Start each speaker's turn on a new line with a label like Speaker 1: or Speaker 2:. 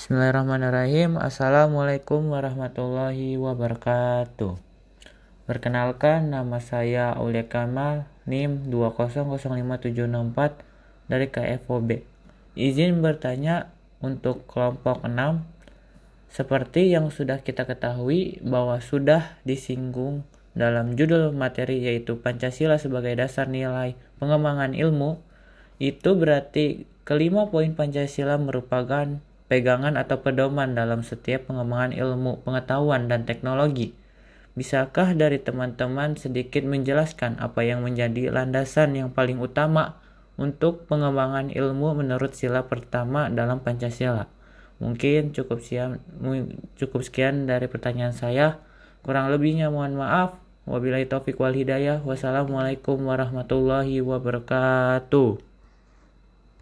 Speaker 1: Bismillahirrahmanirrahim. Assalamualaikum warahmatullahi wabarakatuh. Perkenalkan nama saya Aulia Kamal NIM 2005764 dari KFOB. Izin bertanya untuk kelompok 6 seperti yang sudah kita ketahui bahwa sudah disinggung dalam judul materi yaitu Pancasila sebagai dasar nilai pengembangan ilmu itu berarti kelima poin Pancasila merupakan pegangan atau pedoman dalam setiap pengembangan ilmu, pengetahuan, dan teknologi. Bisakah dari teman-teman sedikit menjelaskan apa yang menjadi landasan yang paling utama untuk pengembangan ilmu menurut sila pertama dalam Pancasila? Mungkin cukup siap, cukup sekian dari pertanyaan saya. Kurang lebihnya mohon maaf. Wabillahi taufik wal hidayah. Wassalamualaikum warahmatullahi wabarakatuh.